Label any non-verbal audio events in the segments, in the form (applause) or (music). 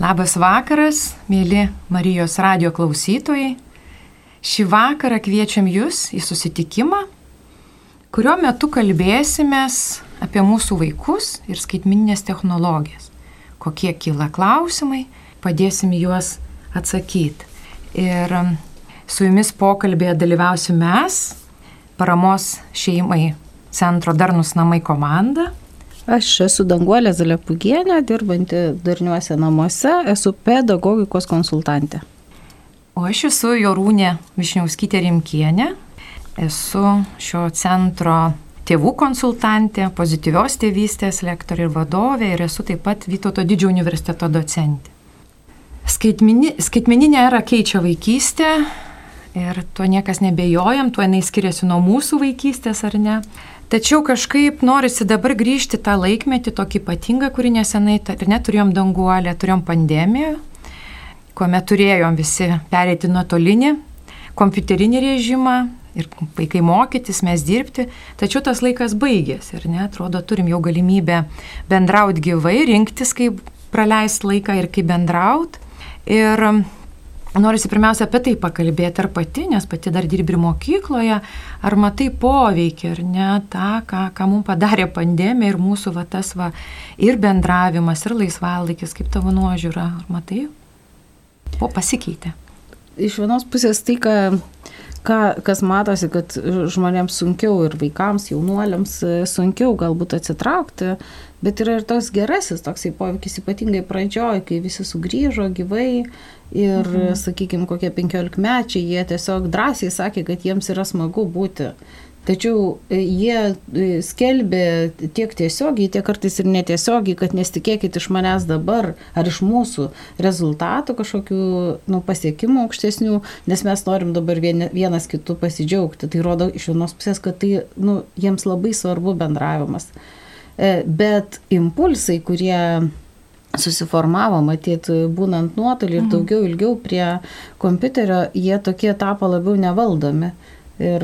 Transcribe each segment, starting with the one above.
Labas vakaras, mėly Marijos radio klausytojai. Šį vakarą kviečiam Jūs į susitikimą, kurio metu kalbėsime apie mūsų vaikus ir skaitmininės technologijas. Kokie kyla klausimai, padėsim juos atsakyti. Ir um, su Jumis pokalbėje dalyvausiu mes, paramos šeimai Centro Darnus namai komanda Aš esu Danguolė Zalepugienė, dirbanti darniuose namuose, esu pedagogikos konsultantė. O aš esu Jorūnė Višniauskytė Rimkienė, esu šio centro tėvų konsultantė, pozityvios tėvystės lektorė ir vadovė ir esu taip pat Vytauto didžiojo universiteto docentė. Skaitmini, skaitmeninė era keičia vaikystę ir tuo niekas nebejojam, tuo jinai skiriasi nuo mūsų vaikystės ar ne. Tačiau kažkaip norisi dabar grįžti tą laikmetį, tokį ypatingą, kurį nesenai, ir neturėjom danguolę, turėjom pandemiją, kuomet turėjom visi pereiti nuotolinį kompiuterinį režimą ir vaikai mokytis, mes dirbti, tačiau tas laikas baigėsi ir netrodo, turim jau galimybę bendrauti gyvai, rinktis, kaip praleisti laiką ir kaip bendrauti. Ir Norisi pirmiausia apie tai pakalbėti ar pati, nes pati dar dirbi mokykloje, ar matai poveikį, ar ne, tą, ką, ką mums padarė pandemija ir mūsų va tas va ir bendravimas, ir laisvalaikis, kaip tavo nuožiūra, ar matai? O pasikeitė. Iš vienos pusės tai, ką, ką, kas matosi, kad žmonėms sunkiau ir vaikams, jaunuoliams sunkiau galbūt atsitraukti, bet yra ir toks gerasis toksai poveikis, ypatingai pradžioj, kai visi sugrįžo gyvai Ir, mhm. sakykime, kokie penkiolikmečiai, jie tiesiog drąsiai sakė, kad jiems yra smagu būti. Tačiau e, jie e, skelbė tiek tiesiogiai, tiek kartais ir netiesiogiai, kad nesitikėkit iš manęs dabar ar iš mūsų rezultatų kažkokių nu, pasiekimų aukštesnių, nes mes norim dabar vienas kitų pasidžiaugti. Tai rodo iš vienos pusės, kad tai nu, jiems labai svarbu bendravimas. E, bet impulsai, kurie susiformavo, matyt, būnant nuotolį ir mhm. daugiau ilgiau prie kompiuterio, jie tokie tapo labiau nevaldomi. Ir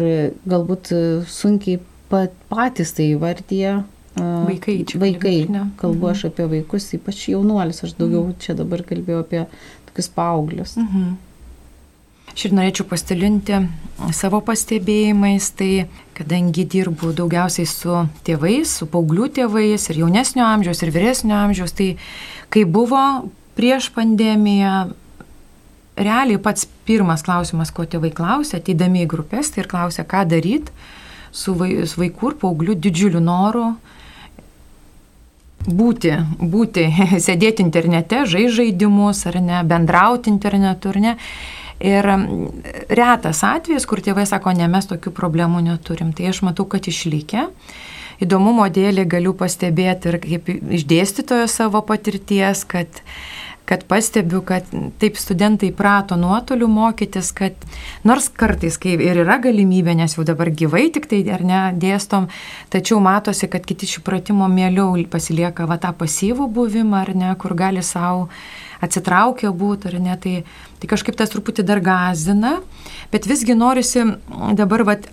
galbūt sunkiai pat, patys tai įvardyje. Vaikai, čia vaikai. Kalbu mhm. aš apie vaikus, ypač jaunuolis, aš daugiau mhm. čia dabar kalbėjau apie tokius paauglius. Mhm. Ir norėčiau pasidalinti savo pastebėjimais, tai kadangi dirbu daugiausiai su tėvais, su paauglių tėvais ir jaunesnio amžiaus ir vyresnio amžiaus, tai kai buvo prieš pandemiją, realiai pats pirmas klausimas, ko tėvai klausė, ateidami į grupės, tai ir klausė, ką daryti su vaikų ir paauglių didžiuliu noru būti, būti, (laughs) sėdėti internete, žai žaidimus ar ne, bendrauti internetu ar ne. Ir retas atvejis, kur tėvai sako, ne, mes tokių problemų neturim. Tai aš matau, kad išlikę. Įdomumo dėlį galiu pastebėti ir kaip išdėstytojo savo patirties, kad kad pastebiu, kad taip studentai prato nuotoliu mokytis, kad nors kartais, kai ir yra galimybė, nes jau dabar gyvai tik tai ar ne dėstom, tačiau matosi, kad kiti šių pratimo mieliau pasilieka va tą pasyvų buvimą ar ne, kur gali savo atsitraukę būti ar ne, tai Tai kažkaip tas truputį dar gazina, bet visgi norisi dabar vat,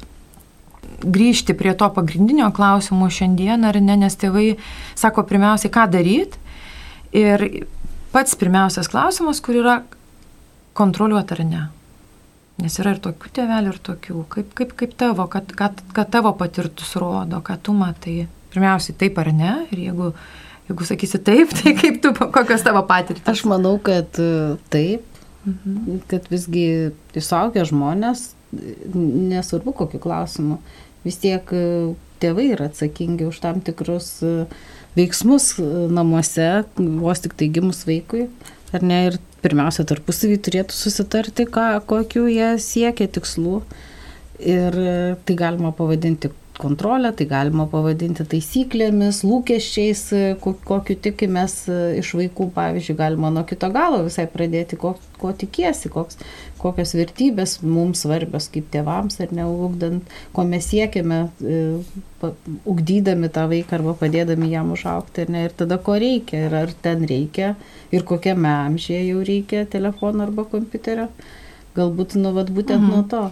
grįžti prie to pagrindinio klausimo šiandien, ar ne, nes tėvai sako pirmiausiai, ką daryti. Ir pats pirmiausias klausimas, kur yra kontroliuoti ar ne. Nes yra ir tokių tėvelių, ir tokių. Kaip, kaip, kaip tavo, kad, kad, kad tavo patirtus rodo, kad tu matai. Pirmiausiai taip ar ne. Ir jeigu, jeigu sakysi taip, tai kaip tu, kokios tavo patirtis? Aš manau, kad taip Mhm. Kad visgi suaugę žmonės, nesvarbu kokiu klausimu, vis tiek e, tėvai yra atsakingi už tam tikrus e, veiksmus e, namuose, vos tik tai gimus vaikui, ar ne, ir pirmiausia tarpusavį turėtų susitarti, ką, kokiu jie siekia tikslų. Ir tai galima pavadinti kontrolę, tai galima pavadinti taisyklėmis, lūkesčiais, kokiu tikimės e, iš vaikų, pavyzdžiui, galima nuo kito galo visai pradėti, ko, ko tikiesi, koks, kokios vertybės mums svarbios kaip tėvams ar neugdant, ko mes siekiame, e, ugdydami tą vaiką arba padėdami jam užaukti ir, ne, ir tada ko reikia ir ar ten reikia ir kokiame amžiuje jau reikia telefono arba kompiuterio. Galbūt, nu, vat, būtent mhm. nuo to.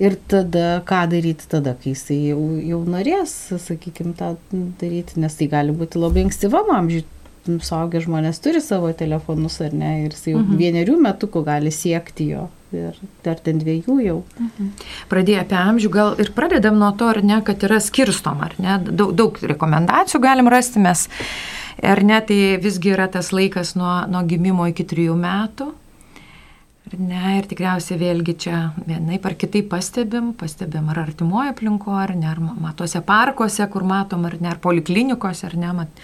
Ir tada, ką daryti tada, kai jisai jau, jau norės, sakykime, tą daryti, nes tai gali būti labai ankstyvam amžiui suaugę žmonės turi savo telefonus ar ne ir jis jau mhm. vienerių metukų gali siekti jo ir dar ten dviejų jau. Mhm. Pradėję apie amžių, gal ir pradedam nuo to, ar ne, kad yra skirstom, ar ne, daug, daug rekomendacijų galim rasti mes, ar ne, tai visgi yra tas laikas nuo, nuo gimimo iki trijų metų. Ne, ir tikriausiai vėlgi čia vienaip ar kitaip pastebim, pastebim ar artimoje aplinkoje, ar ne, ar matuose parkuose, kur matom, ar ne, ar poliklinikose, ar ne, mat,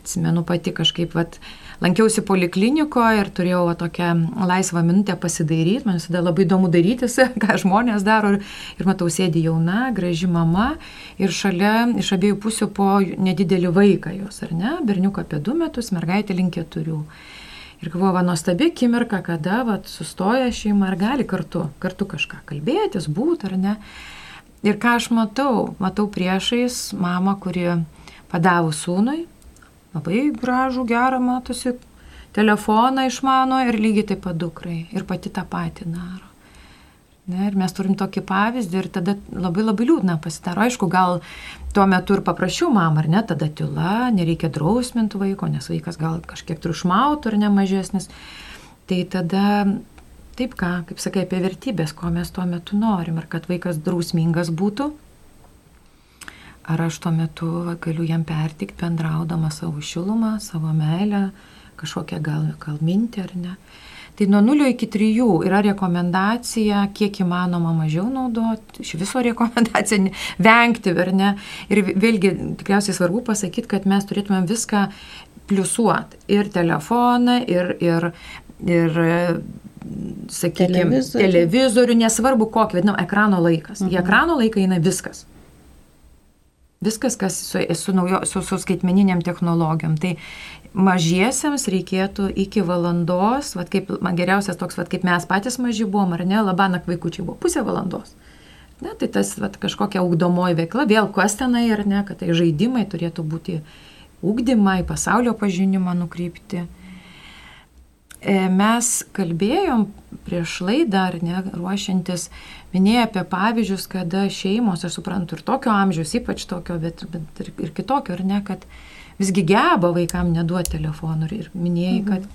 atsimenu pati kažkaip, vat, lankiausi poliklinikoje ir turėjau va, tokią laisvą minutę pasidaryti, man visada labai įdomu darytis, (laughs) ką žmonės daro ir, ir matau sėdi jauna, graži mama ir šalia iš abiejų pusių po nedidelį vaiką jos, ar ne, berniuką apie du metus, mergaitė link keturių. Ir galvoju, va, nuostabi akimirka, kada va, sustoja šeima ir gali kartu, kartu kažką kalbėtis, būti ar ne. Ir ką aš matau, matau priešais mamą, kuri padavų sūnui, labai gražų, gerą matosi, telefoną išmano ir lygiai taip pat dukrai. Ir pati tą patį daro. Ne, ir mes turim tokį pavyzdį ir tada labai labai liūdna pasidaro. Aišku, gal tuo metu ir paprašiau mamą, ar ne, tada tyla, nereikia drausminti vaiko, nes vaikas gal kažkiek triušmautų ar ne mažesnis. Tai tada, taip ką, kaip sakai, apie vertybės, ko mes tuo metu norim ir kad vaikas drausmingas būtų, ar aš tuo metu galiu jam pertikti bendraudama savo šilumą, savo meilę, kažkokią gal, gal mintį ar ne. Tai nuo 0 iki 3 yra rekomendacija, kiek įmanoma mažiau naudoti, iš viso (laughs) rekomendacija vengti, ar ne. Ir vėlgi tikriausiai svarbu pasakyti, kad mes turėtumėm viską pliusuoti. Ir telefoną, ir, ir, ir sakykime, televizorių. televizorių, nesvarbu kokį, vadinam, ekrano laikas. Mhm. Į ekrano laiką eina viskas. Viskas, kas su, su, naujo, su, su skaitmeniniam technologijom. Tai mažiesiems reikėtų iki valandos, vat kaip, man geriausias toks, vat kaip mes patys maži buvom, ar ne, labanak vaikučiai buvo pusę valandos. Ne, tai tas vat, kažkokia ugdomoji veikla, vėl kas tenai ar ne, kad tai žaidimai turėtų būti ugdymai, pasaulio pažinimą nukreipti. E, mes kalbėjom prieš laidą, ar ne, ruošiantis, minėjai apie pavyzdžius, kada šeimos, aš suprantu, ir tokio amžiaus, ypač tokio, bet, bet ir, ir kitokio, ar ne, kad visgi geba vaikam neduoti telefonų ir minėjai, mhm. kad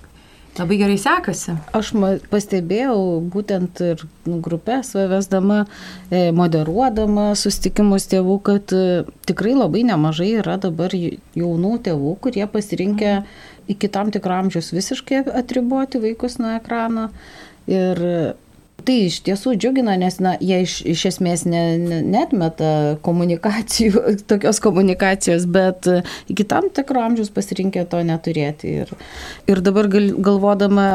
Labai gerai sekasi. Aš pastebėjau būtent ir grupės vesdama, e, moderuodama sustikimus tėvų, kad e, tikrai labai nemažai yra dabar jaunų tėvų, kurie pasirinkę mhm. Iki tam tikro amžiaus visiškai atriboti vaikus nuo ekrano. Ir tai iš tiesų džiugina, nes na, jie iš, iš esmės ne, ne, netmeta komunikacijų, (laughs) tokios komunikacijos, bet iki tam tikro amžiaus pasirinkė to neturėti. Ir, ir dabar gal, galvodama,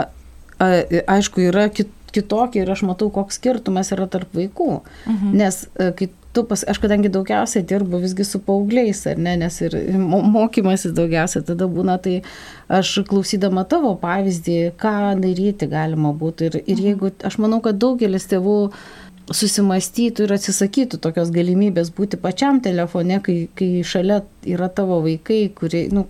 aišku, yra kit, kitokie ir aš matau, koks skirtumas yra tarp vaikų. Mhm. Nes kai tu pas, aš kadangi daugiausiai dirbu visgi su paaugliais, ar ne, nes ir mokymasis daugiausiai tada būna, tai aš klausydama tavo pavyzdį, ką daryti galima būtų. Ir, ir mhm. jeigu, aš manau, kad daugelis tėvų susimastytų ir atsisakytų tokios galimybės būti pačiam telefone, kai, kai šalia yra tavo vaikai, kurie, nu,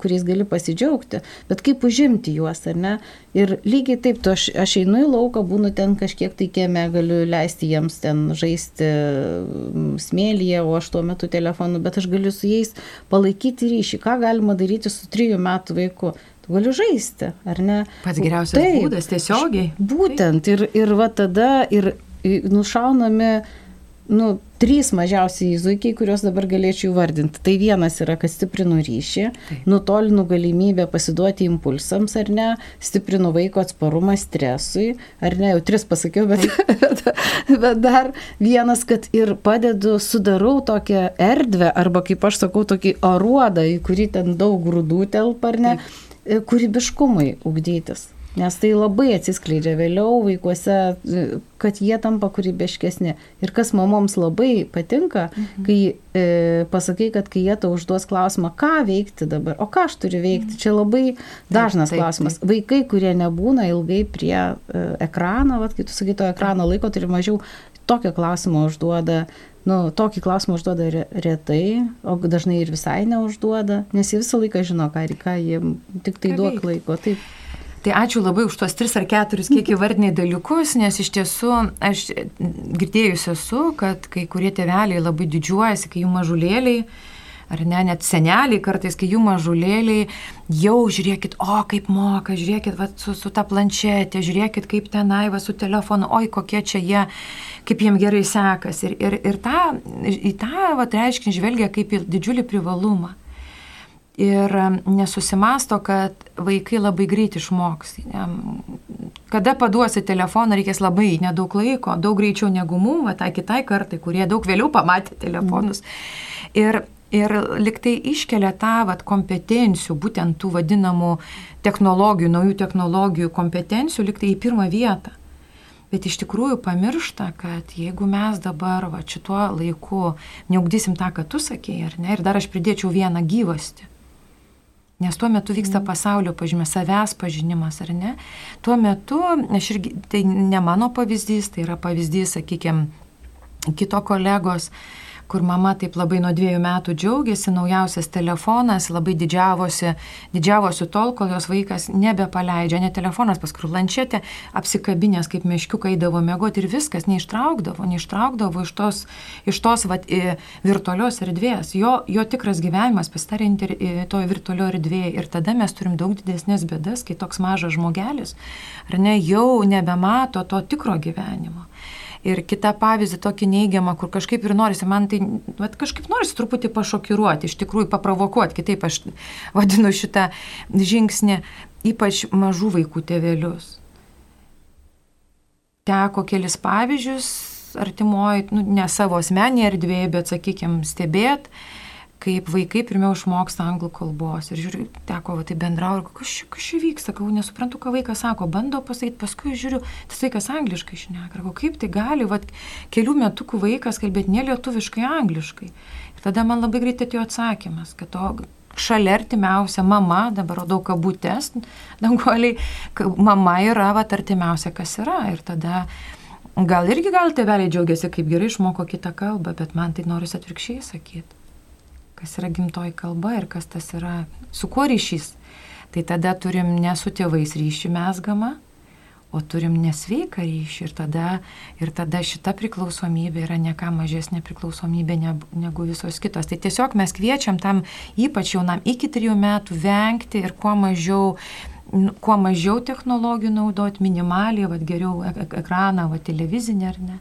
kuriais gali pasidžiaugti, bet kaip užimti juos, ar ne? Ir lygiai taip, tu aš, aš einu į lauką, būnu ten kažkiek tai kieme, galiu leisti jiems ten žaisti mm, smėlyje, o aš tuo metu telefonu, bet aš galiu su jais palaikyti ryšį. Ką galima daryti su trijų metų vaiku? Tu gali žaisti, ar ne? Pats geriausias Taip, būdas, tiesiogiai. Būtent, ir, ir va tada, ir nušaunami nu, trys mažiausiai zuikiai, kuriuos dabar galėčiau vardinti. Tai vienas yra, kad stiprinu ryšį, nutolinu galimybę pasiduoti impulsams ar ne, stiprinu vaiko atsparumą stresui, ar ne, jau tris pasakiau, bet, (laughs) bet dar vienas, kad ir padedu, sudarau tokią erdvę, arba kaip aš sakau, tokį aruodą, į kurį ten daug grūdų telpa, ar ne, Taip. kūrybiškumui ugdytis. Nes tai labai atsiskleidžia vėliau vaikuose, kad jie tampa kūrybiškesni. Ir kas mamoms labai patinka, mhm. kai e, pasakai, kad kai jie tau užduos klausimą, ką veikti dabar, o ką aš turiu veikti, mhm. čia labai dažnas taip, taip, klausimas. Taip. Vaikai, kurie nebūna ilgai prie e, ekrano, vat, kai tu sakai, to ekrano laiko turi mažiau, tokio klausimo užduoda nu, tokį klausimą užduoda retai, o dažnai ir visai neužduoda, nes jie visą laiką žino, ką, ką jie tik tai duok laiko. Taip. Tai ačiū labai už tuos tris ar keturis kiek įvardiniai dalykus, nes iš tiesų aš girdėjus esu, kad kai kurie tėveliai labai didžiuojasi, kai jų mažulėliai ar ne, net seneliai kartais, kai jų mažulėliai, jau žiūrėkit, o kaip moka, žiūrėkit va, su, su ta planšetė, žiūrėkit kaip tenai, va, su telefonu, oi kokie čia jie, kaip jiem gerai sekasi. Ir, ir, ir tą, į tą va, reiškinį žvelgia kaip į didžiulį privalumą. Ir nesusimasto, kad vaikai labai greit išmoks. Kada paduosi telefoną, reikės labai nedaug laiko, daug greičiau negu mum, tai kitai kartai, kurie daug vėliau pamatė telefonus. Mm. Ir ir liktai iškelia tą vat, kompetencijų, būtent tų vadinamų technologijų, naujų technologijų kompetencijų, liktai į pirmą vietą. Bet iš tikrųjų pamiršta, kad jeigu mes dabar va, šituo laiku neugdysim tą, ką tu sakėjai, ar ne, ir dar aš pridėčiau vieną gyvastį. Nes tuo metu vyksta mm. pasaulio pažymė, savęs pažinimas, ar ne? Tuo metu, aš irgi, tai ne mano pavyzdys, tai yra pavyzdys, sakykime, kito kolegos, uh, kur mama taip labai nuo dviejų metų džiaugiasi, naujausias telefonas, labai didžiavosi, didžiavosi tol, kol jos vaikas nebepaleidžia, ne telefonas, paskui lančetė, apsikabinės kaip meškiukai eidavo mėgoti ir viskas, neištraukdavo, neištraukdavo iš tos, iš tos vat, virtualios erdvės. Jo, jo tikras gyvenimas pasitarė toje virtualioje erdvėje ir tada mes turim daug didesnės bėdas, kai toks mažas žmogelis, ar ne, jau nebemato to tikro gyvenimo. Ir kitą pavyzdį tokį neigiamą, kur kažkaip ir norisi, man tai, vat, kažkaip norisi truputį pašokiruoti, iš tikrųjų paprovokuoti, kitaip aš (laughs) vadinu šitą žingsnį, ypač mažų vaikų tėvelius. Teko kelis pavyzdžius artimoji, nu, ne savo asmenėje erdvėje, bet, sakykime, stebėti kaip vaikai pirmiau išmoksta anglų kalbos. Ir žiūriu, teko va, tai bendrauju, kas čia, vyksta, sakau, nesuprantu, ką vaikas sako, bando pasakyti, paskui žiūriu, tas vaikas angliškai šneka. Sakau, kaip tai gali, va, kelių metukų vaikas kalbėti ne lietuviškai, angliškai. Ir tada man labai greitai atėjo atsakymas, kad to šalia artimiausia mama, dabar rodau kabutės, danguoliai, mama yra va, artimiausia, kas yra. Ir tada gal irgi gal tėveliai džiaugiasi, kaip gerai išmoko kitą kalbą, bet man tai norisi atvirkščiai sakyti kas yra gimtoji kalba ir kas tas yra, su kuo ryšys. Tai tada turim ne su tėvais ryšį mesgamą, o turim nesveiką ryšį ir tada, ir tada šita priklausomybė yra ne ką mažesnė priklausomybė negu visos kitos. Tai tiesiog mes kviečiam tam ypač jaunam iki trijų metų vengti ir kuo mažiau kuo mažiau technologijų naudoti, minimaliai, vad geriau ekraną, vad televizinę ar ne.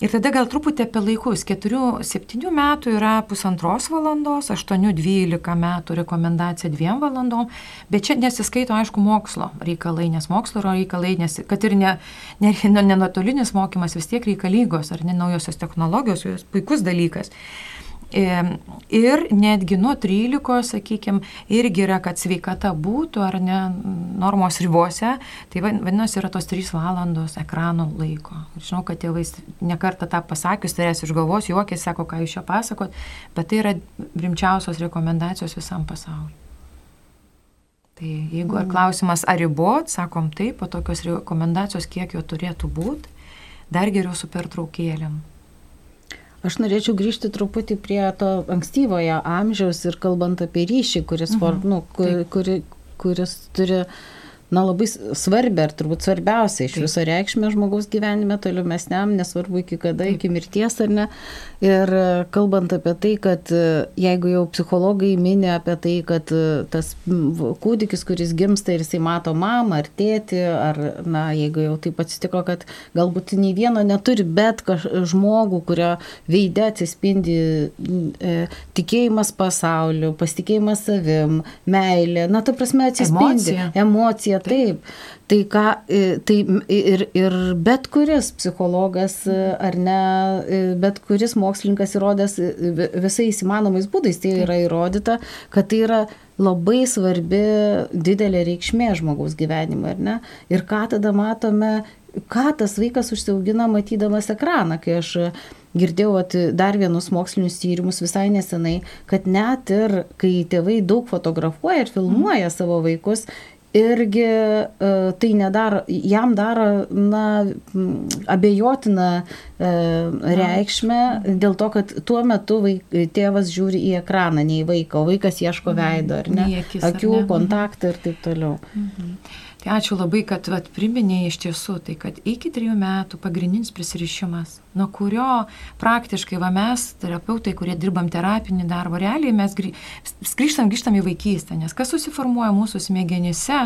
Ir tada gal truputį apie laikus. 4-7 metų yra pusantros valandos, 8-12 metų rekomendacija 2 valandom, bet čia nesiskaito, aišku, mokslo reikalai, nes mokslo reikalai, nes kad ir ne, ne, ne, ne mokymas vis tiek reikalingos, ar ne naujosios technologijos, jos puikus dalykas. Ir netgi nuo 13, sakykime, irgi yra, kad sveikata būtų ar ne normos ribose, tai vadinasi yra tos 3 valandos ekrano laiko. Žinau, kad tėvai nekartą tą pasakius, tai esi iš galvos, juokės, sako, ką jūs čia pasakot, bet tai yra rimčiausios rekomendacijos visam pasauliu. Tai jeigu ar mm. klausimas, ar ribot, sakom taip, po tokios rekomendacijos, kiek jo turėtų būti, dar geriau su pertraukėlėm. Aš norėčiau grįžti truputį prie to ankstyvojo amžiaus ir kalbant apie ryšį, kuris, mhm. for, nu, kur, kuri, kuris turi na, labai svarbia ir turbūt svarbiausia iš viso reikšmė žmogaus gyvenime tolimesniam, nesvarbu iki kada, Taip. iki mirties ar ne. Ir kalbant apie tai, kad jeigu jau psichologai minė apie tai, kad tas kūdikis, kuris gimsta ir jisai mato mamą ar tėtį, ar, na, jeigu jau taip atsitiko, kad galbūt nei vieno neturi, bet kaž, žmogų, kurio veidė atsispindi e, tikėjimas pasauliu, pasitikėjimas savim, meilė, na, ta prasme atsispindi emocija, emocija taip. Tai ką, tai ir, ir bet kuris psichologas ar ne, bet kuris mokslininkas įrodęs visais įmanomais būdais, tai yra įrodyta, kad tai yra labai svarbi didelė reikšmė žmogaus gyvenime, ar ne? Ir ką tada matome, ką tas vaikas užsiaugina matydamas ekraną, kai aš girdėjau at, dar vienus mokslinius tyrimus visai nesenai, kad net ir kai tėvai daug fotografuoja ir filmuoja mm. savo vaikus, irgi e, tai nedaro, jam daro, na, abejotiną e, reikšmę dėl to, kad tuo metu vaik, tėvas žiūri į ekraną, ne į vaiką, o vaikas ieško veido, ar ne? Akis, Akių ne? kontaktą ir taip toliau. Mhm. Tai ačiū labai, kad vat, priminėjai iš tiesų, tai kad iki trijų metų pagrindinis prisirišimas, nuo kurio praktiškai va, mes, terapeutai, kurie dirbam terapinį darbą, realiai mes grį... grįžtam, grįžtam į vaikystę, nes kas susiformuoja mūsų smegenyse,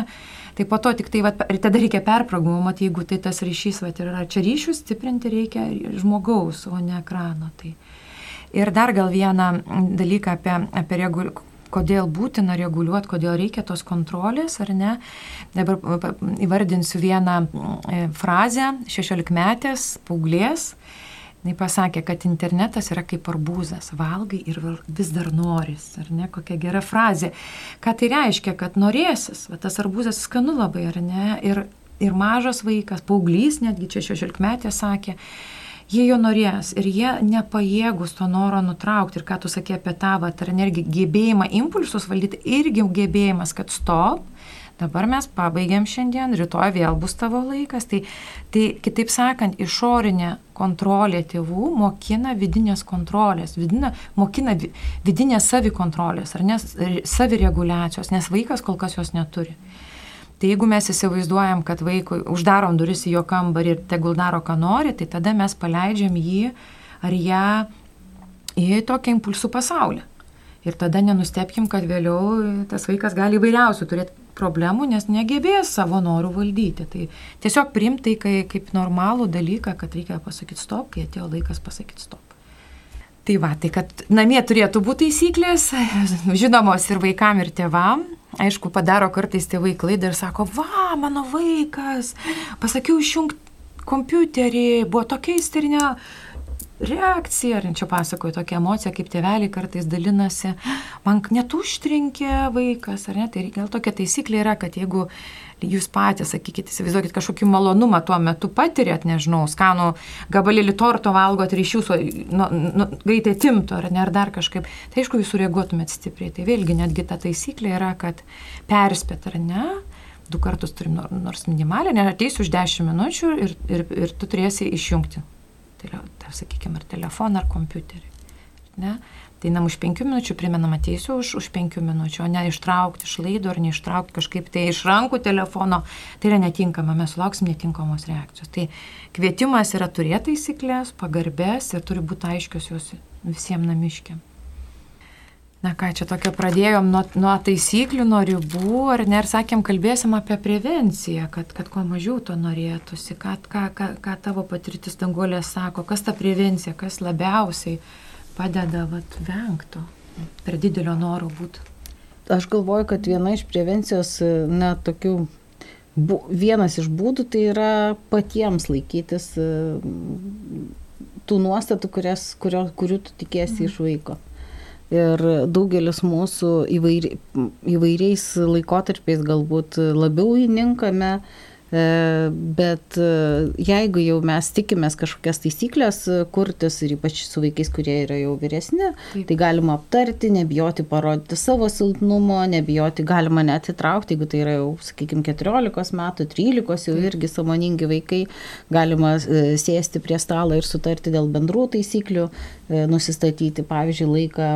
tai po to tik tai, va, ir tada reikia perprogramuoti, jeigu tai tas ryšys, va, yra čia ryšių stiprinti reikia žmogaus, o ne ekrano. Tai. Ir dar gal vieną dalyką apie, apie regul kodėl būtina reguliuoti, kodėl reikia tos kontrolės, ar ne. Dabar įvardinsiu vieną frazę 16-metės paauglės. Jis pasakė, kad internetas yra kaip arbūzas, valgai ir vis dar noris, ar ne, kokia gera frazė. Ką tai reiškia, kad norėsis, va, tas arbūzas skanu labai, ar ne, ir, ir mažas vaikas, paauglys, netgi čia 16 metė sakė, jie jo norės ir jie nepajėgus to noro nutraukti. Ir ką tu sakė apie tą, va, ar netgi gebėjimą impulsus valdyti, irgi gebėjimas, kad stop, dabar mes pabaigiam šiandien, rytoj vėl bus tavo laikas. Tai, tai kitaip sakant, išorinė kontrolė tėvų mokina vidinės kontrolės, vidina, mokina vidinės savikontrolės ar ne savireguliacijos, nes vaikas kol kas jos neturi. Tai jeigu mes įsivaizduojam, kad vaikui uždarom duris į jo kambarį ir tegul daro, ką nori, tai tada mes paleidžiam jį ar ją į tokią impulsų pasaulį. Ir tada nenustepkim, kad vėliau tas vaikas gali įvairiausių turėti problemų, nes negebės savo norų valdyti. Tai tiesiog priimtai kai, kaip normalų dalyką, kad reikia pasakyti stop, kai atėjo laikas pasakyti stop. Tai va, tai kad namie turėtų būti taisyklės, žinomos ir vaikam, ir tėvam, Aišku, padaro kartais tėvai klaidą ir sako, va, mano vaikas, pasakiau išjungti kompiuterį, buvo tokia isterinė reakcija, ar čia pasakoju tokią emociją, kaip tėveliai kartais dalinasi, man net užtrinkė vaikas, ar ne, tai gal tokia taisyklė yra, kad jeigu jūs patys, sakykit, įsivaizduokit kažkokį malonumą tuo metu patirėt, nežinau, skanų gabalėlį torto valgot ir iš jūsų nu, nu, greitai timtų ar ne, ar dar kažkaip, tai aišku, jūs sureaguotumėt stipriai. Tai vėlgi netgi ta taisyklė yra, kad perspėt ar ne, du kartus turim nors minimalią, neateisiu už 10 minučių ir, ir, ir tu turėsi išjungti. Tai yra, tai, sakykime, ar telefoną, ar kompiuterį. Ne? Tai nam už penkių minučių primenam ateisiu už, už penkių minučių, o ne ištraukti iš laido ar neištraukti kažkaip tai iš rankų telefono. Tai yra netinkama, mes sulauksim netinkamos reakcijos. Tai kvietimas yra turėti taisyklės, pagarbės ir turi būti aiškios jos visiems namiškiam. Na ką, čia tokia pradėjom nuo, nuo taisyklių, nuo ribų, ar ne, ir sakėm, kalbėsim apie prevenciją, kad, kad kuo mažiau to norėtųsi, ką, ką, ką, ką tavo patirtis dangolė sako, kas ta prevencija, kas labiausiai padeda vat, vengto, per didelio noro būti. Aš galvoju, kad viena iš prevencijos, na, tokių, bu, vienas iš būdų tai yra patiems laikytis tų nuostatų, kurias, kurio, kurių tu tikėsi mhm. iš vaiko. Ir daugelis mūsų įvairi, įvairiais laikotarpiais galbūt labiau įninkame, bet e, jeigu jau mes tikimės kažkokias taisyklės e, kurtis ir ypač su vaikais, kurie yra jau vyresni, Taip. tai galima aptarti, nebijoti parodyti savo silpnumo, nebijoti galima net įtraukti, jeigu tai yra jau, sakykime, 14 metų, 13 jau irgi samoningi vaikai, galima sėsti prie stalo ir sutarti dėl bendrų taisyklių, nusistatyti, pavyzdžiui, laiką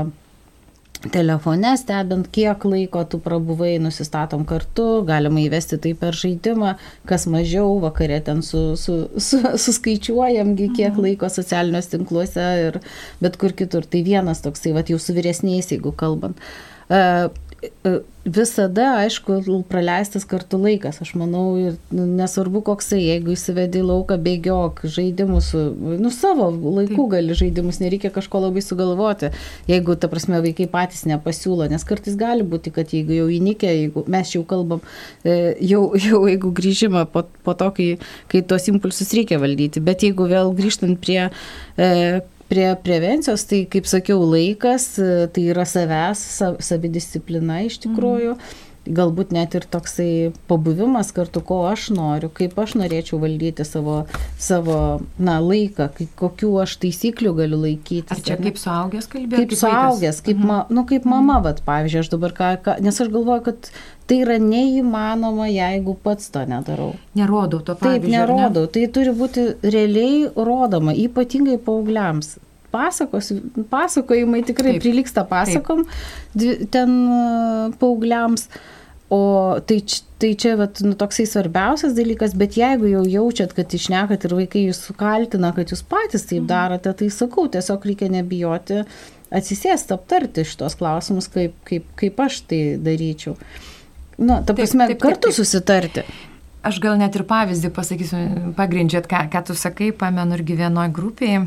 telefone stebint, kiek laiko tu prabuvai, nusistatom kartu, galima įvesti tai per žaidimą, kas mažiau, vakare ten su, su, su, suskaičiuojamgi, kiek mhm. laiko socialiniuose tinkluose ir bet kur kitur. Tai vienas toksai, va jau su vyresniais, jeigu kalbant. Uh, visada, aišku, praleistas kartu laikas. Aš manau, ir nesvarbu koksai, jeigu įsivedi lauką, bėgiok, žaidimus, nu savo Taip. gali žaidimus, nereikia kažko labai sugalvoti, jeigu, ta prasme, vaikai patys nepasiūlo, nes kartais gali būti, kad jeigu jau įnikė, jeigu mes jau kalbam, e, jau, jau jeigu grįžimą po, po to, kai, kai tos impulsus reikia valdyti, bet jeigu vėl grįžtant prie e, Prie prevencijos, tai kaip sakiau, laikas, tai yra savęs, savidisciplina iš tikrųjų. Mm. galbūt net ir toksai pabuvimas kartu, ko aš noriu, kaip aš norėčiau valdyti savo, savo na, laiką, kaip, kokių aš taisyklių galiu laikytis. Ar čia ar kaip suaugęs kalbėti? Kaip, kaip suaugęs, kaip, mhm. ma, nu, kaip mama, vat, pavyzdžiui, aš dabar ką, ką, nes aš galvoju, kad tai yra neįmanoma, jeigu pats to nedarau. Nerodau to pavyzdžio. Taip, nerodau. Ne? Tai turi būti realiai rodoma, ypatingai paaugliams pasakos, pasakojimai tikrai Taip. priliksta pasakom Taip. ten e, paaugliams. O tai, tai čia vat, nu, toksai svarbiausias dalykas, bet jeigu jau jaučiat, kad išnekat ir vaikai jūs kaltina, kad jūs patys taip mhm. darote, tai sakau, tiesiog reikia nebijoti atsisėsti, aptarti šitos klausimus, kaip, kaip, kaip aš tai daryčiau. Nu, ta prasme, taip, taip, kartu taip, taip. susitarti. Aš gal net ir pavyzdį pasakysiu, pagrindžiat, ką, ką tu sakai, pamenu irgi vienoje grupėje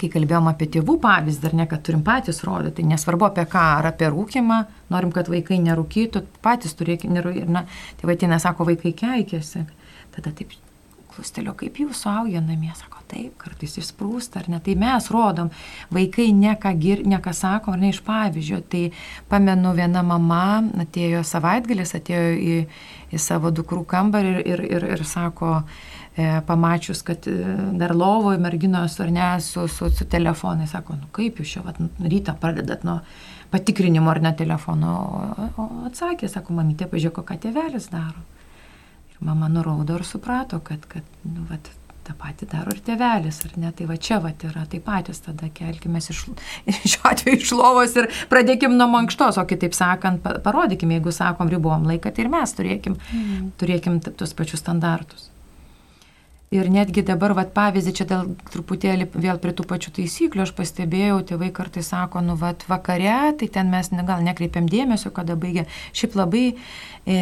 kai kalbėjom apie tėvų pavyzdį, ar ne, kad turim patys rodyti, tai nesvarbu apie ką, ar apie rūkimą, norim, kad vaikai nerūkytų, patys turėkime, ir, na, tėvai ateina, sako, vaikai keikėsi. Tada taip, klustelio, kaip jūs suaugę namie, sako, taip, kartais išsprūsta, ar ne, tai mes rodom, vaikai ne ką, gir, ne ką sako, ar ne iš pavyzdžio. Tai pamenu, viena mama atėjo savaitgalis, atėjo į, į savo dukrų kambarį ir, ir, ir, ir sako, e, pamačius, kad e, dar lovoje merginos ar ne su, su, su telefonai, sako, nu kaip jūs čia vat, rytą pradedat nuo patikrinimo ar ne telefono, o, o atsakė, sako, mamytė, pažiūrėk, ką tėvelis daro. Mama nuraudo ir suprato, kad, kad nu, vat, tą patį daro ir tėvelis, ar ne? Tai va čia va yra, tai patys tada kelkime iš, (laughs) šiuo atveju iš lovos ir pradėkim nuo mankštos, o kitaip sakant, parodykim, jeigu sakom, ribom laiką, tai ir mes turėkim, mm. turėkim tuos pačius standartus. Ir netgi dabar, vat, pavyzdį, čia dėl truputėlį vėl prie tų pačių taisyklių, aš pastebėjau, tėvai kartais sako, nu, vat, vakare, tai ten mes gal nekreipiam dėmesio, kada baigia. Šiaip labai e,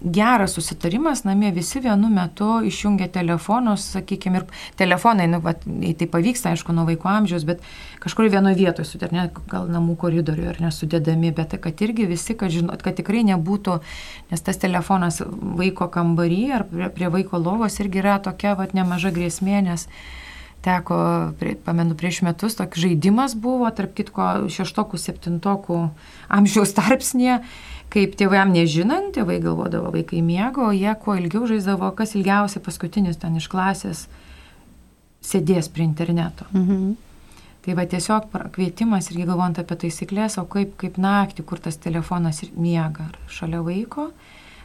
geras susitarimas, namie visi vienu metu išjungia telefonus, sakykime, ir telefonai, nu, va, tai pavyksta, aišku, nuo vaiko amžiaus, bet kažkur vienoje vietoje, su, ne, gal namų koridoriuje ar nesudėdami, bet kad irgi visi, kad žinot, kad tikrai nebūtų, nes tas telefonas vaiko kambarį ar prie, prie vaiko lovos irgi yra tokia, va, nemaža grėsmė, nes teko, prie, pamenu, prieš metus toks žaidimas buvo, tarp kitko, šeštokų, septintokų amžiaus tarpsnėje kaip tėvam nežinant, tėvai galvodavo, vaikai miego, jie kuo ilgiau žaisdavo, kas ilgiausiai paskutinis ten iš klasės sėdės prie interneto. Mhm. Tai va tiesiog kvietimas irgi galvojant apie taisyklės, o kaip, kaip naktį, kur tas telefonas miega, ar šalia vaiko,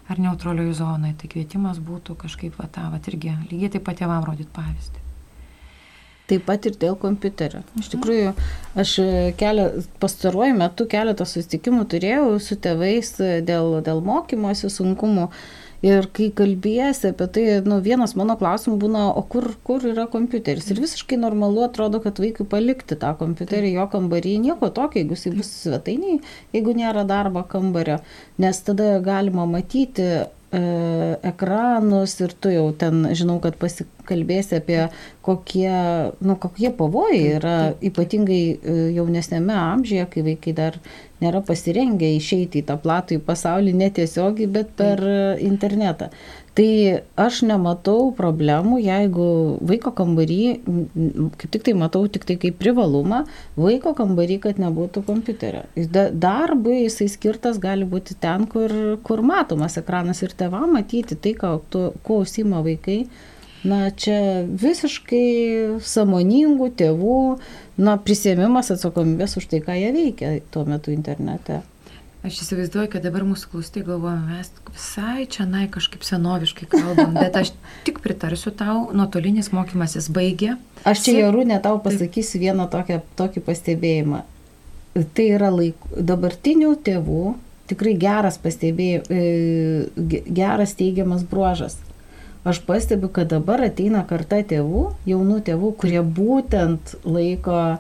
ar neutralioje zonoje, tai kvietimas būtų kažkaip va tą, va irgi lygiai taip pat tėvam rodyti pavyzdį. Taip pat ir dėl kompiuterio. Iš mhm. tikrųjų, aš kelia, pastaruoju metu keletą susitikimų turėjau su tėvais dėl, dėl mokymosi sunkumų. Ir kai kalbėsi apie tai, nu, vienas mano klausimų būna, o kur, kur yra kompiuteris? Ir visiškai normalu atrodo, kad vaikui palikti tą kompiuterį jo kambarį, nieko tokio, jeigu jis bus svetainiai, jeigu nėra darbo kambario, nes tada galima matyti e, ekranus ir tu jau ten, žinau, kad pasikalbėsi apie kokie, nu, kokie pavojai yra ypatingai e, jaunesnėme amžiuje, kai vaikai dar nėra pasirengę išeiti į tą platų į pasaulį netiesiogiai, bet per internetą. Tai aš nematau problemų, jeigu vaiko kambarį, kaip tik tai matau tik tai kaip privalumą, vaiko kambarį, kad nebūtų kompiuterio. Darbui jisai skirtas gali būti ten, kur, kur matomas ekranas ir tėvam matyti tai, kuo užsima vaikai. Na, čia visiškai samoningų tėvų, na, prisėmimas atsakomybės už tai, ką jie veikia tuo metu internete. Aš įsivaizduoju, kad dabar mūsų klausytojai galvoja, mes visai čia nai kažkaip senoviškai kalbam, bet aš tik pritarsiu tau, nuotolinis mokymasis baigė. Aš čia Jarūnė tau pasakysiu vieną tokią, tokį pastebėjimą. Tai yra laik, dabartinių tėvų tikrai geras pastebėjimas, e, geras teigiamas bruožas. Aš pastebiu, kad dabar ateina karta tėvų, jaunų tėvų, kurie būtent laiko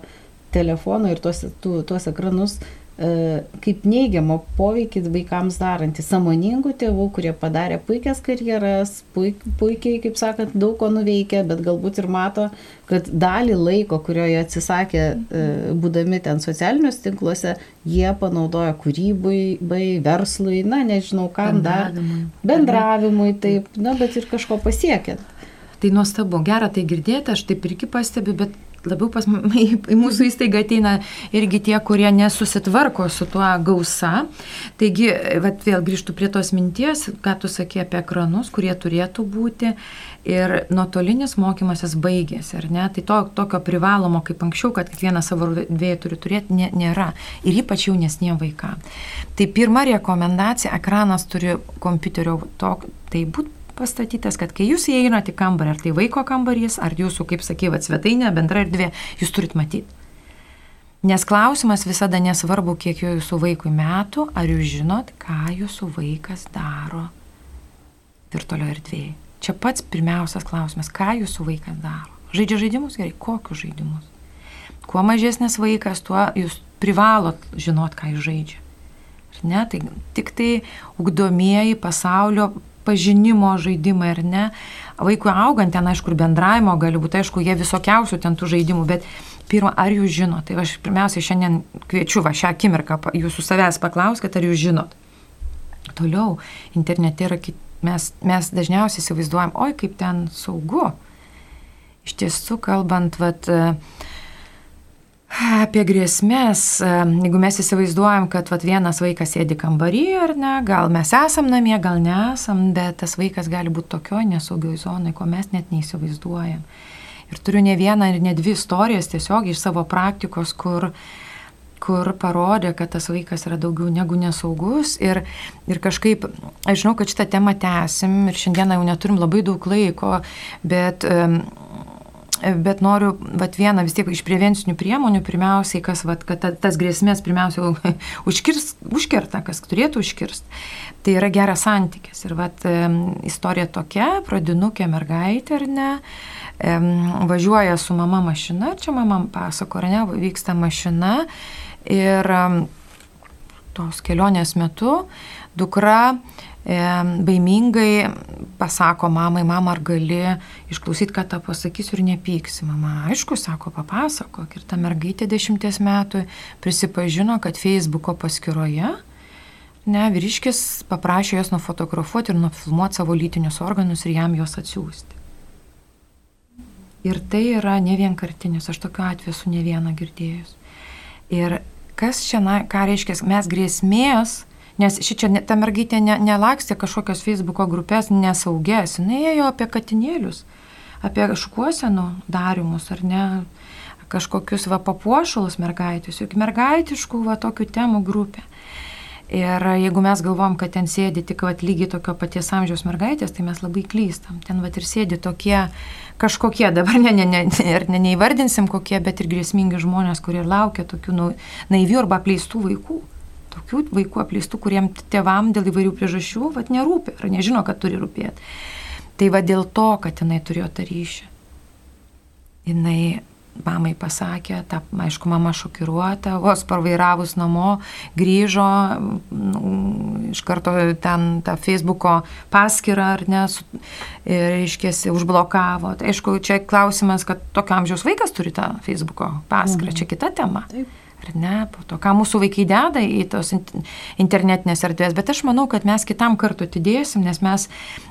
telefoną ir tuos, tu, tuos ekranus E, kaip neigiamą poveikį vaikams darantys samoningų tėvų, kurie padarė puikias karjeras, puik, puikiai, kaip sakant, daug ko nuveikė, bet galbūt ir mato, kad dalį laiko, kurio jie atsisakė, e, būdami ten socialiniuose tinkluose, jie panaudoja kūrybai, bai, verslui, na, nežinau, kam dar. Bendravimui, taip, na, bet ir kažko pasiekė. Tai nuostabu, gera tai girdėti, aš taip irgi pastebiu, bet labiau pas (laughs) į, mūsų įstaigą ateina irgi tie, kurie nesusitvarko su tuo gausa. Taigi, vat, vėl grįžtų prie tos minties, ką tu sakė apie ekranus, kurie turėtų būti. Ir nuotolinis mokymasis baigėsi, ar ne? Tai to, tokio privalomo kaip anksčiau, kad kiekvienas savo dviejų turi turėti, nė, nėra. Ir ypač jaunesniem vaikams. Tai pirma rekomendacija, ekranas turi kompiuterio, to, tai būtų pastatytas, kad kai jūs įeinate į kambarį, ar tai vaiko kambarys, ar jūsų, kaip sakė, svetainė, bendra erdvė, jūs turit matyti. Nes klausimas visada nesvarbu, kiek jūsų vaikui metų, ar jūs žinot, ką jūsų vaikas daro virtualioje erdvėje. Čia pats pirmiausias klausimas, ką jūsų vaikas daro. Žaidžia žaidimus gerai, kokius žaidimus. Kuo mažesnis vaikas, tuo jūs privalot žinot, ką jis žaidžia. Ar ne? Tai tik tai ugdomieji pasaulio pažinimo žaidimai ar ne. Vaikui augant ten, aišku, bendravimo gali būti, aišku, jie visokiausių ten tų žaidimų, bet pirmą, ar jūs žinot, tai aš pirmiausia šiandien kviečiu va šią akimirką jūsų savęs paklauskite, ar jūs žinot. Toliau, internete yra, mes, mes dažniausiai įsivaizduojam, oi kaip ten saugu. Iš tiesų, kalbant, vat, uh, Apie grėsmės, jeigu mes įsivaizduojam, kad vat, vienas vaikas sėdi kambarį ar ne, gal mes esam namie, gal nesam, bet tas vaikas gali būti tokioje nesaugioj zonai, ko mes net neįsivaizduojam. Ir turiu ne vieną ir ne dvi istorijas tiesiog iš savo praktikos, kur, kur parodė, kad tas vaikas yra daugiau negu nesaugus. Ir, ir kažkaip, aš žinau, kad šitą temą tęsim ir šiandieną jau neturim labai daug laiko, bet um, bet noriu, vat vieną vis tiek iš prevencinių priemonių, pirmiausiai, kas, vat, kad ta, tas grėsmės pirmiausia (laughs) užkirs, užkerta, kas turėtų užkirsti, tai yra geras santykis. Ir vat istorija tokia, pradinukė mergaitė ar ne, važiuoja su mama mašina, čia mama pasako, ar ne, vyksta mašina ir tos kelionės metu dukra baimingai pasako mamai, mama, ar gali išklausyti, ką tą pasakysiu ir nepyksi. Mama, aišku, sako, papasakok. Ir ta mergaitė dešimties metų prisipažino, kad Facebooko paskyroje, ne, vyriškis paprašė jos nufotografuoti ir nufilmuoti savo lytinius organus ir jam juos atsiųsti. Ir tai yra ne vienkartinis, aš tokiu atveju esu ne vieną girdėjus. Ir kas čia, na, ką reiškia, mes grėsmės, Nes šičia ta mergaitė ne, nelakstė kažkokios Facebook'o grupės nesaugės, jinai ėjo apie katinėlius, apie šukuosenų darimus ar ne, kažkokius va papuošalus mergaitės, juk mergaitiškų va tokių temų grupė. Ir jeigu mes galvom, kad ten sėdi tik vat, lygiai tokio paties amžiaus mergaitės, tai mes labai klystam. Ten vat, ir sėdi tokie kažkokie, dabar ne, ne, ne, ir ne, neįvardinsim kokie, bet ir grėsmingi žmonės, kurie laukia tokių naivių arba apleistų vaikų tokių vaikų apleistų, kuriem tėvam dėl įvairių priežasčių vat, nerūpi ar nežino, kad turi rūpėti. Tai va dėl to, kad jinai turėjo tą ryšį. Jinai mamai pasakė, ta, aišku, mama šokiruota, vos parvairavus namo, grįžo, nu, iš karto ten tą Facebooko paskyrą ar ne, ir iškėsi, užblokavo. Tai aišku, čia klausimas, kad tokio amžiaus vaikas turi tą Facebooko paskyrą, mhm. čia kita tema. Taip ar ne, po to, ką mūsų vaikai deda į tos internetinės erdvės, bet aš manau, kad mes kitam kartu atidėsim, nes mes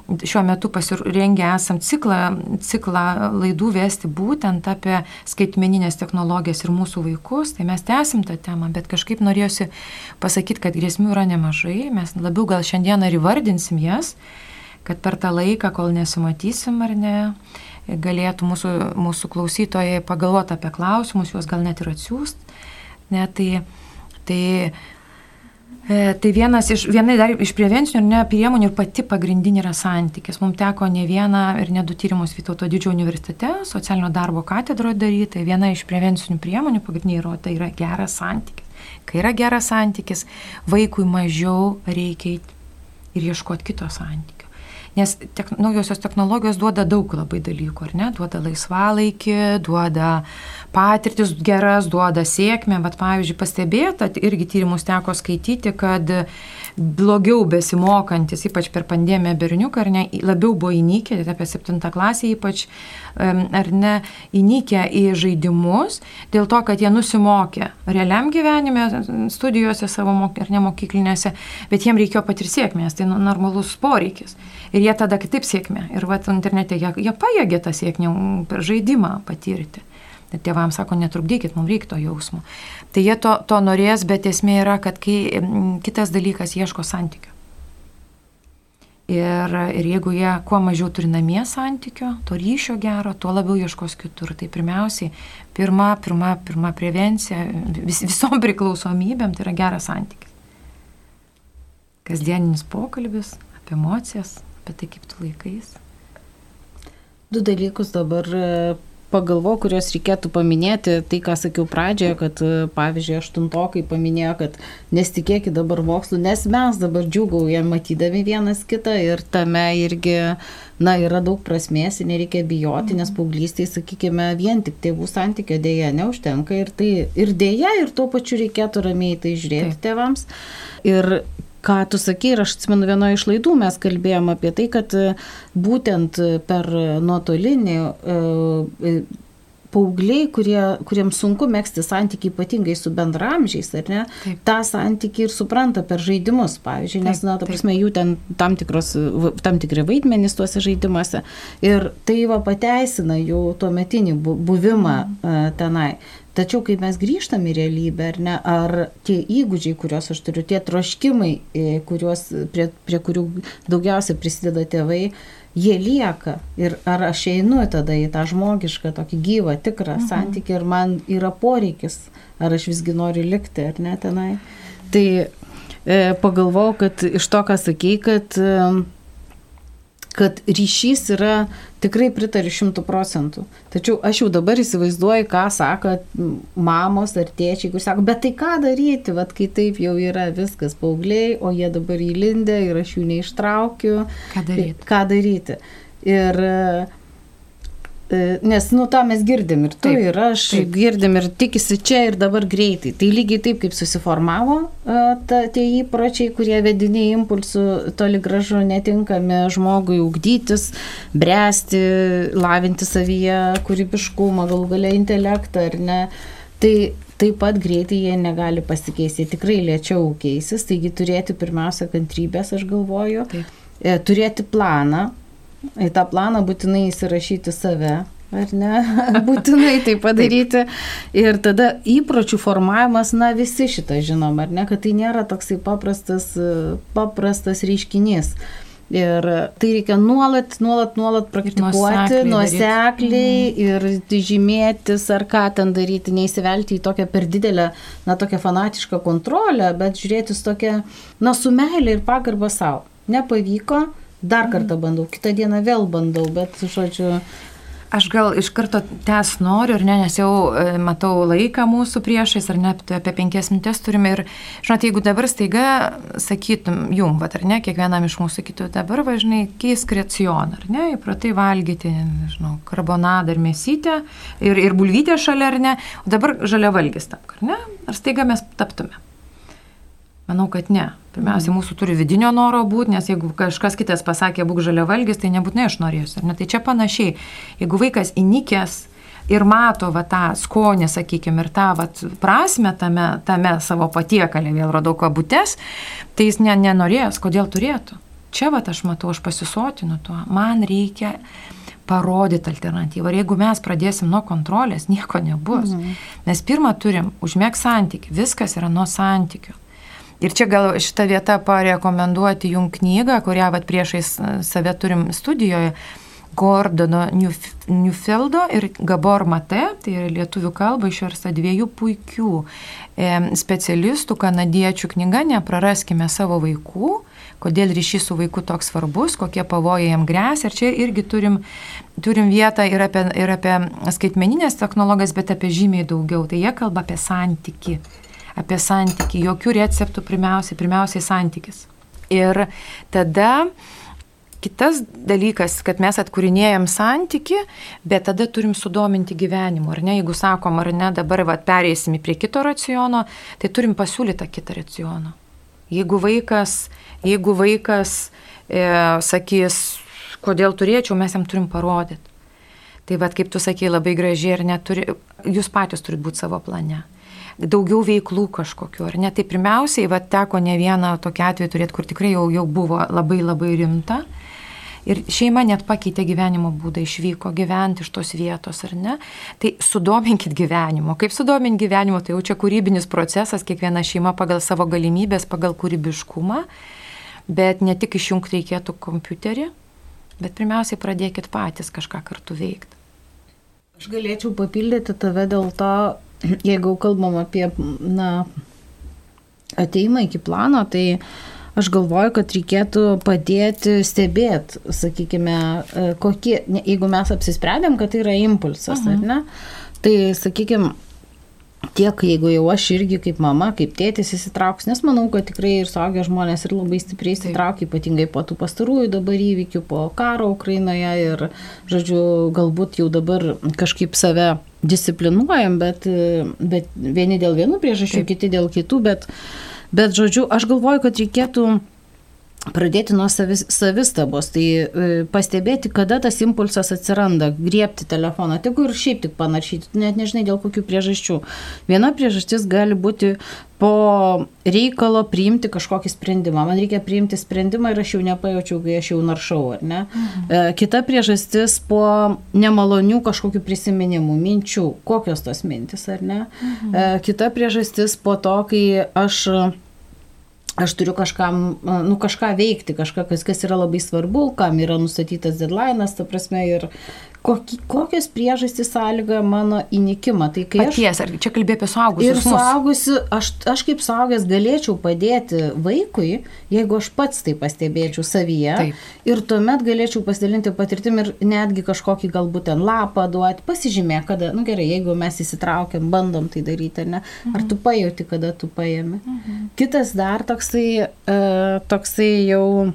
šiuo metu pasirengę esam ciklą, ciklą laidų vesti būtent apie skaitmeninės technologijas ir mūsų vaikus, tai mes tęsim tą temą, bet kažkaip norėjusi pasakyti, kad grėsmių yra nemažai, mes labiau gal šiandieną ir įvardinsim jas, kad per tą laiką, kol nesimatysim ar ne, galėtų mūsų, mūsų klausytojai pagalvoti apie klausimus, juos gal net ir atsiųsti Ne, tai, tai, e, tai vienas iš, viena dar iš prevencinių ne, priemonių ir pati pagrindinė yra santykis. Mums teko ne vieną ir ne du tyrimus Vytauto didžiojo universitete, socialinio darbo katedroje daryti. Tai viena iš prevencinių priemonių pagrindinė yra, tai yra geras santykis. Kai yra geras santykis, vaikui mažiau reikia ir ieškoti kito santykio. Nes tek, naujosios technologijos duoda daug labai dalykų, ar ne? Duoda laisvalaikį, duoda patirtis geras, duoda sėkmę, bet pavyzdžiui pastebėta, irgi tyrimus teko skaityti, kad blogiau besimokantis, ypač per pandemiją berniuką, ar ne, labiau buvo įnikę, apie 7 klasę ypač, ar ne, įnikę į žaidimus, dėl to, kad jie nusimokė realiam gyvenime, studijose savo ar nemokyklinėse, bet jiem reikėjo patirti sėkmės, tai normalus poreikis. Ir jie tada kitaip sėkmė. Ir va, internete jie, jie pajėgė tą sėkmę per žaidimą patirti. Ir tėvams sako, netrukdykit, mums reikia to jausmo. Tai jie to, to norės, bet esmė yra, kad kai kitas dalykas ieško santykių. Ir, ir jeigu jie kuo mažiau turi namie santykio, to ryšio gero, tuo labiau ieškos kitur. Tai pirmiausiai, pirma, pirma, pirma prevencija vis, visom priklausomybėm tai yra geras santykis. Kasdieninis pokalbis apie emocijas, apie tai, kaip tu laikais. Du dalykus dabar pagalvojau, kuriuos reikėtų paminėti, tai ką sakiau pradžioje, kad pavyzdžiui, aštuntokai paminėjo, kad nesitikėkit dabar mokslų, nes mes dabar džiugaujam matydami vienas kitą ir tame irgi, na, yra daug prasmės ir nereikia bijoti, nes paauglystai, sakykime, vien tik tėvų santykio dėja neužtenka ir tai ir dėja, ir tuo pačiu reikėtų ramiai tai žiūrėti Taip. tėvams. Ir ką tu sakei, ir aš atsimenu vienoje iš laidų mes kalbėjom apie tai, kad e, būtent per nuotolinį e, e, paaugliai, kurie, kuriems sunku mėgsti santykiai ypatingai su bendramžiais, ar ne, taip. tą santykį ir supranta per žaidimus, pavyzdžiui, nes, taip, na, ta prasme, jų ten tam, tikros, tam tikri vaidmenys tuose žaidimuose ir tai va pateisina jų tuo metinį buvimą mm. tenai. Tačiau, kai mes grįžtam į realybę, ar ne, ar tie įgūdžiai, kuriuos aš turiu, tie troškimai, e, kuriuos, prie, prie kurių daugiausia prisideda tėvai, jie lieka. Ir ar aš einu tada į tą žmogišką, tokį gyvą, tikrą mhm. santykį ir man yra poreikis, ar aš visgi noriu likti, ar ne tenai. Tai e, pagalvojau, kad iš to, ką sakei, kad e, kad ryšys yra tikrai pritariu šimtų procentų. Tačiau aš jau dabar įsivaizduoju, ką sako mamos ar tėčiai, kur sako, bet tai ką daryti, vad kai taip jau yra viskas paaugliai, o jie dabar įlindė ir aš jų neištraukiu. Ką daryti? Ką daryti. Ir nes, nu, tą mes girdim ir tu taip, ir aš taip. girdim ir tikisi čia ir dabar greitai. Tai lygiai taip, kaip susiformavo e, ta, tie įpročiai, kurie vediniai impulsų toli gražu netinkami žmogui ugdytis, bręsti, lavinti savyje kūrybiškumą, galų galia intelektą ar ne. Tai taip pat greitai jie negali pasikeisti, tikrai lėčiau keisis, taigi turėti pirmiausia kantrybės, aš galvoju, taip. E, turėti planą, į tą planą būtinai įsirašyti save, ar ne? (laughs) būtinai tai padaryti. Ir tada įpročių formavimas, na visi šitą žinom, ar ne, kad tai nėra toksai paprastas, paprastas reiškinys. Ir tai reikia nuolat, nuolat, nuolat praktikuoti, nuosekliai mhm. ir žymėtis ar ką ten daryti, neįsivelti į tokią per didelę, na, tokią fanatišką kontrolę, bet žiūrėti su tokia, na, su meilė ir pagarba savo. Nepavyko, dar kartą bandau, kitą dieną vėl bandau, bet, žodžiu, Aš gal iš karto tęs noriu, ne, nes jau e, matau laiką mūsų priešais, ar ne, apie penkias minutės turime. Ir, žinot, jeigu dabar staiga sakytum jum, bet ar ne, kiekvienam iš mūsų kitų dabar važinai keisk racioną, ar ne, įpratai valgyti, nežinau, karbonadą ar mėsytę ir, ir bulvytę šalia, ar ne, o dabar žalia valgys tapk, ar ne, ar staiga mes taptume. Manau, kad ne. Pirmiausia, mhm. mūsų turi vidinio noro būti, nes jeigu kažkas kitas pasakė, būk žalia valgys, tai nebūtinai aš norėsiu. Ne? Tai čia panašiai. Jeigu vaikas įnikęs ir mato va, tą skonį, sakykime, ir tą va, prasme tame, tame savo patiekalė, vėl radau kabutes, tai jis ne, nenorės, kodėl turėtų. Čia va, aš matau, aš pasisotinu tuo. Man reikia parodyti alternatyvą. Ir jeigu mes pradėsim nuo kontrolės, nieko nebus. Mhm. Mes pirmą turim užmėg santyki. Viskas yra nuo santykių. Ir čia gal šitą vietą parekomenduoti jum knygą, kurią vat, priešais e, save turim studijoje. Gordono Newfieldo ir Gabor Mate, tai yra lietuvių kalba išversta dviejų puikių e, specialistų, kanadiečių knyga Nepraraskime savo vaikų, kodėl ryšys su vaiku toks svarbus, kokie pavojai jam grėsia. Ir čia irgi turim, turim vietą ir apie, ir apie skaitmeninės technologijas, bet apie žymiai daugiau. Tai jie kalba apie santyki apie santyki, jokių receptų pirmiausiai, pirmiausiai santykis. Ir tada kitas dalykas, kad mes atkūrinėjom santyki, bet tada turim sudominti gyvenimu, ar ne, jeigu sakom, ar ne, dabar va, pereisim prie kito raciono, tai turim pasiūlytą kitą racioną. Jeigu vaikas, jeigu vaikas e, sakys, kodėl turėčiau, mes jam turim parodyti. Tai vad, kaip tu sakei, labai gražiai ir neturi, jūs patys turite būti savo plane daugiau veiklų kažkokiu, ar ne? Tai pirmiausiai, va, teko ne vieną tokį atvejį turėti, kur tikrai jau, jau buvo labai labai rimta. Ir šeima net pakeitė gyvenimo būdą, išvyko gyventi iš tos vietos, ar ne? Tai sudominkit gyvenimo. Kaip sudominti gyvenimo, tai jau čia kūrybinis procesas, kiekviena šeima pagal savo galimybės, pagal kūrybiškumą. Bet ne tik išjungti reikėtų kompiuterį, bet pirmiausiai pradėkit patys kažką kartu veikti. Aš galėčiau papildyti tave dėl to, jeigu kalbam apie na, ateimą iki plano, tai aš galvoju, kad reikėtų padėti stebėti, sakykime, e, kokie, jeigu mes apsisprendėm, kad tai yra impulsas, -huh. ar mhm. ne, tai, sakykime, tiek jeigu jau aš irgi kaip mama, kaip tėtis įsitrauks, nes manau, kad tikrai ir suaugę žmonės ir labai stipriai įsitraukia, ypatingai po tų pastarųjų dabar įvykių, po karo Ukrainoje ir, žodžiu, galbūt jau dabar kažkaip save disciplinuojam, bet, bet vieni dėl vienų priežasčių, Taip. kiti dėl kitų, bet, bet, žodžiu, aš galvoju, kad reikėtų pradėti nuo savis, savistabos, tai e, pastebėti, kada tas impulsas atsiranda, griebti telefoną, tegu ir šiaip tik panašyti, net nežinai dėl kokių priežasčių. Viena priežastis gali būti po reikalo priimti kažkokį sprendimą. Man reikia priimti sprendimą ir aš jau nepajaučiau, kai aš jau naršau, ar ne? Mhm. E, kita priežastis po nemalonių kažkokių prisiminimų, minčių, kokios tos mintis, ar ne? Mhm. E, kita priežastis po to, kai aš aš turiu kažkam, nu, kažką veikti, kažką, kas, kas yra labai svarbu, kam yra nustatytas deadline'as, ta prasme, ir kokie, kokios priežastys sąlyga mano įnikimą. Tai kai Paties, aš, ar čia kalbė apie suaugusius? Ir suaugusiu, aš, aš kaip suaugęs galėčiau padėti vaikui, jeigu aš pats tai pastebėčiau savyje. Taip. Ir tuomet galėčiau pasidalinti patirtim ir netgi kažkokį galbūt ten lapą duoti, pasižymė, kada, nu gerai, jeigu mes įsitraukiam, bandom tai daryti, ar ne? Mhm. Ar tu pajauti, kada tu paėmė. Mhm. Kitas dar toksai, uh, toksai jau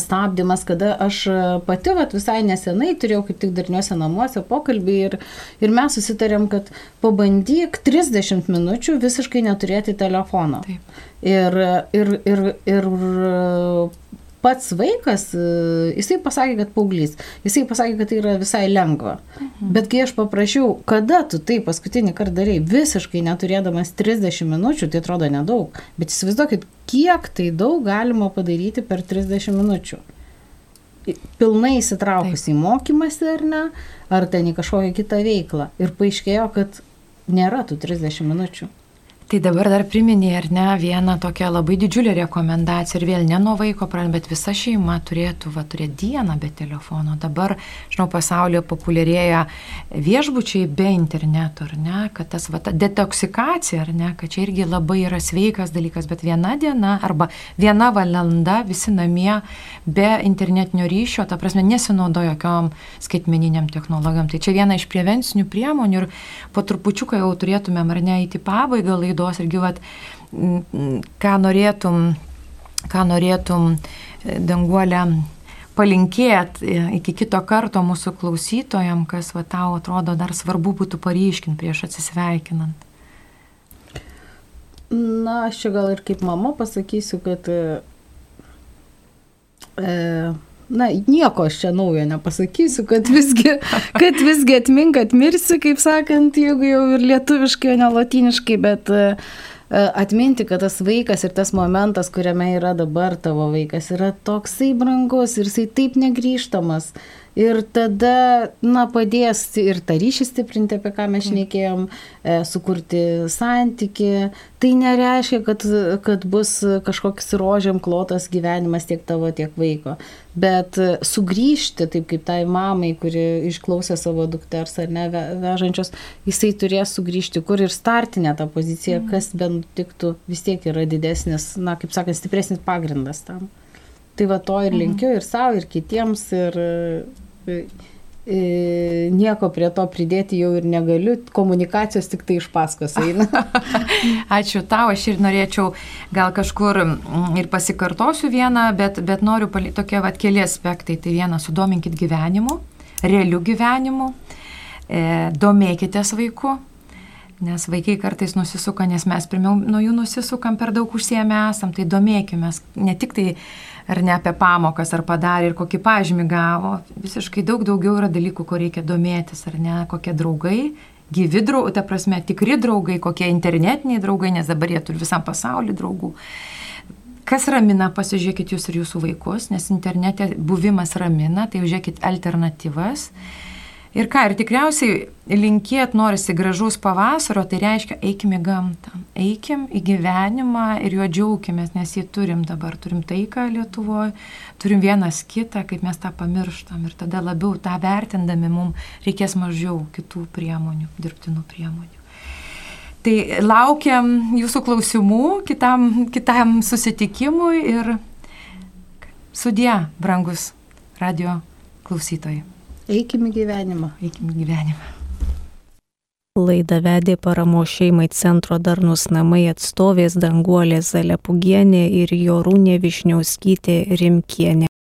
stabdymas, kada aš e, pati vat, visai nesenai turėjau kaip tik darniuose namuose pokalbį ir, ir mes susitarėm, kad pabandyk 30 minučių visiškai neturėti telefono. Taip. Ir, ir, ir, ir pats vaikas, e, jisai pasakė, kad paauglys, jisai pasakė, kad tai yra visai lengva. Mhm. Bet kai aš paprašiau, kada tu tai paskutinį kartą darai, visiškai neturėdamas 30 minučių, tai atrodo nedaug. Bet įsivaizduokit, kiek tai daug galima padaryti per 30 minučių. Pilnai įsitraukus į mokymąsi ar ne, ar ten į kažkokią kitą veiklą. Ir paaiškėjo, kad nėra tų 30 minučių. Tai dabar dar priminė, ar ne, vieną tokią labai didžiulę rekomendaciją ir vėl ne nuo vaiko pradant, bet visa šeima turėtų va, turėti dieną be telefono. Dabar, žinau, pasaulyje populiarėja viešbučiai be interneto, ar ne, kad tas va, ta detoksikacija, ar ne, kad čia irgi labai yra sveikas dalykas, bet viena diena arba viena valanda visi namie be internetinio ryšio, ta prasme, nesinaudoja jokiom skaitmeniniam technologijom. Tai čia viena iš prevencinių priemonių ir po trupučiuką jau turėtumėm ar ne įti pabaigą laidų laidos irgi, vat, ką norėtum, ką norėtum e, danguolę palinkėt e, iki kito karto mūsų klausytojam, kas va tau atrodo dar svarbu būtų paryškinti prieš atsisveikinant. Na, aš čia gal ir kaip mama pasakysiu, kad e, na, nieko aš čia naujo nepasakysiu, kad visgi, kad visgi atmink atmirsi, kaip sakant, jeigu jau ir lietuviškai, o ne latiniškai, bet e, atminti, kad tas vaikas ir tas momentas, kuriame yra dabar tavo vaikas, yra toksai brangus ir jisai taip negryžtamas. Ir tada, na, padės ir tą ryšį stiprinti, apie ką mes šnekėjom, e, sukurti santyki. Tai nereiškia, kad, kad bus kažkoks rožiam klotas gyvenimas tiek tavo, tiek vaiko. Bet sugrįžti, taip kaip tai mamai, kuri išklausė savo dukters ar ne vežančios, jisai turės sugrįžti, kur ir startinė ta pozicija, mm. kas bent tiktų, vis tiek yra didesnis, na, kaip sakant, stipresnis pagrindas tam. Tai va to ir mhm. linkiu ir savo, ir kitiems, ir nieko prie to pridėti jau ir negaliu, komunikacijos tik tai iš paskos eina. (laughs) Ačiū tau, aš ir norėčiau gal kažkur ir pasikartosiu vieną, bet, bet noriu pali, tokie vat keli aspektai. Tai vieną, sudominkit gyvenimu, realiu gyvenimu, e, domėkitės vaiku, nes vaikai kartais nusisuka, nes mes pirmiau nuo jų nusisukam, per daug užsiemę esam, tai domėkime, ne tik tai ar ne apie pamokas, ar padarė ir kokį pažymį gavo. Visiškai daug daugiau yra dalykų, ko reikia domėtis, ar ne, kokie draugai, gyvi draugai, ta prasme, tikri draugai, kokie internetiniai draugai, nes dabar jie turi visam pasauliu draugų. kas ramina, pasižiūrėkit jūs ir jūsų vaikus, nes internete buvimas ramina, tai žiūrėkit alternatyvas. Ir ką, ir tikriausiai linkėt norisi gražus pavasario, tai reiškia eikim į gamtą, eikim į gyvenimą ir juo džiaugimės, nes jį turim dabar, turim taiką Lietuvoje, turim vienas kitą, kaip mes tą pamirštam ir tada labiau tą vertindami mums reikės mažiau kitų priemonių, dirbtinų priemonių. Tai laukiam jūsų klausimų kitam, kitam susitikimui ir sudė, brangus radio klausytojai. Eikime gyvenimą. Eikime gyvenimą. Laidą vedė paramo šeimai centro Darnus namai atstovės Danguolė Zalepugienė ir Jorūnė Višniauskytė Rimkienė.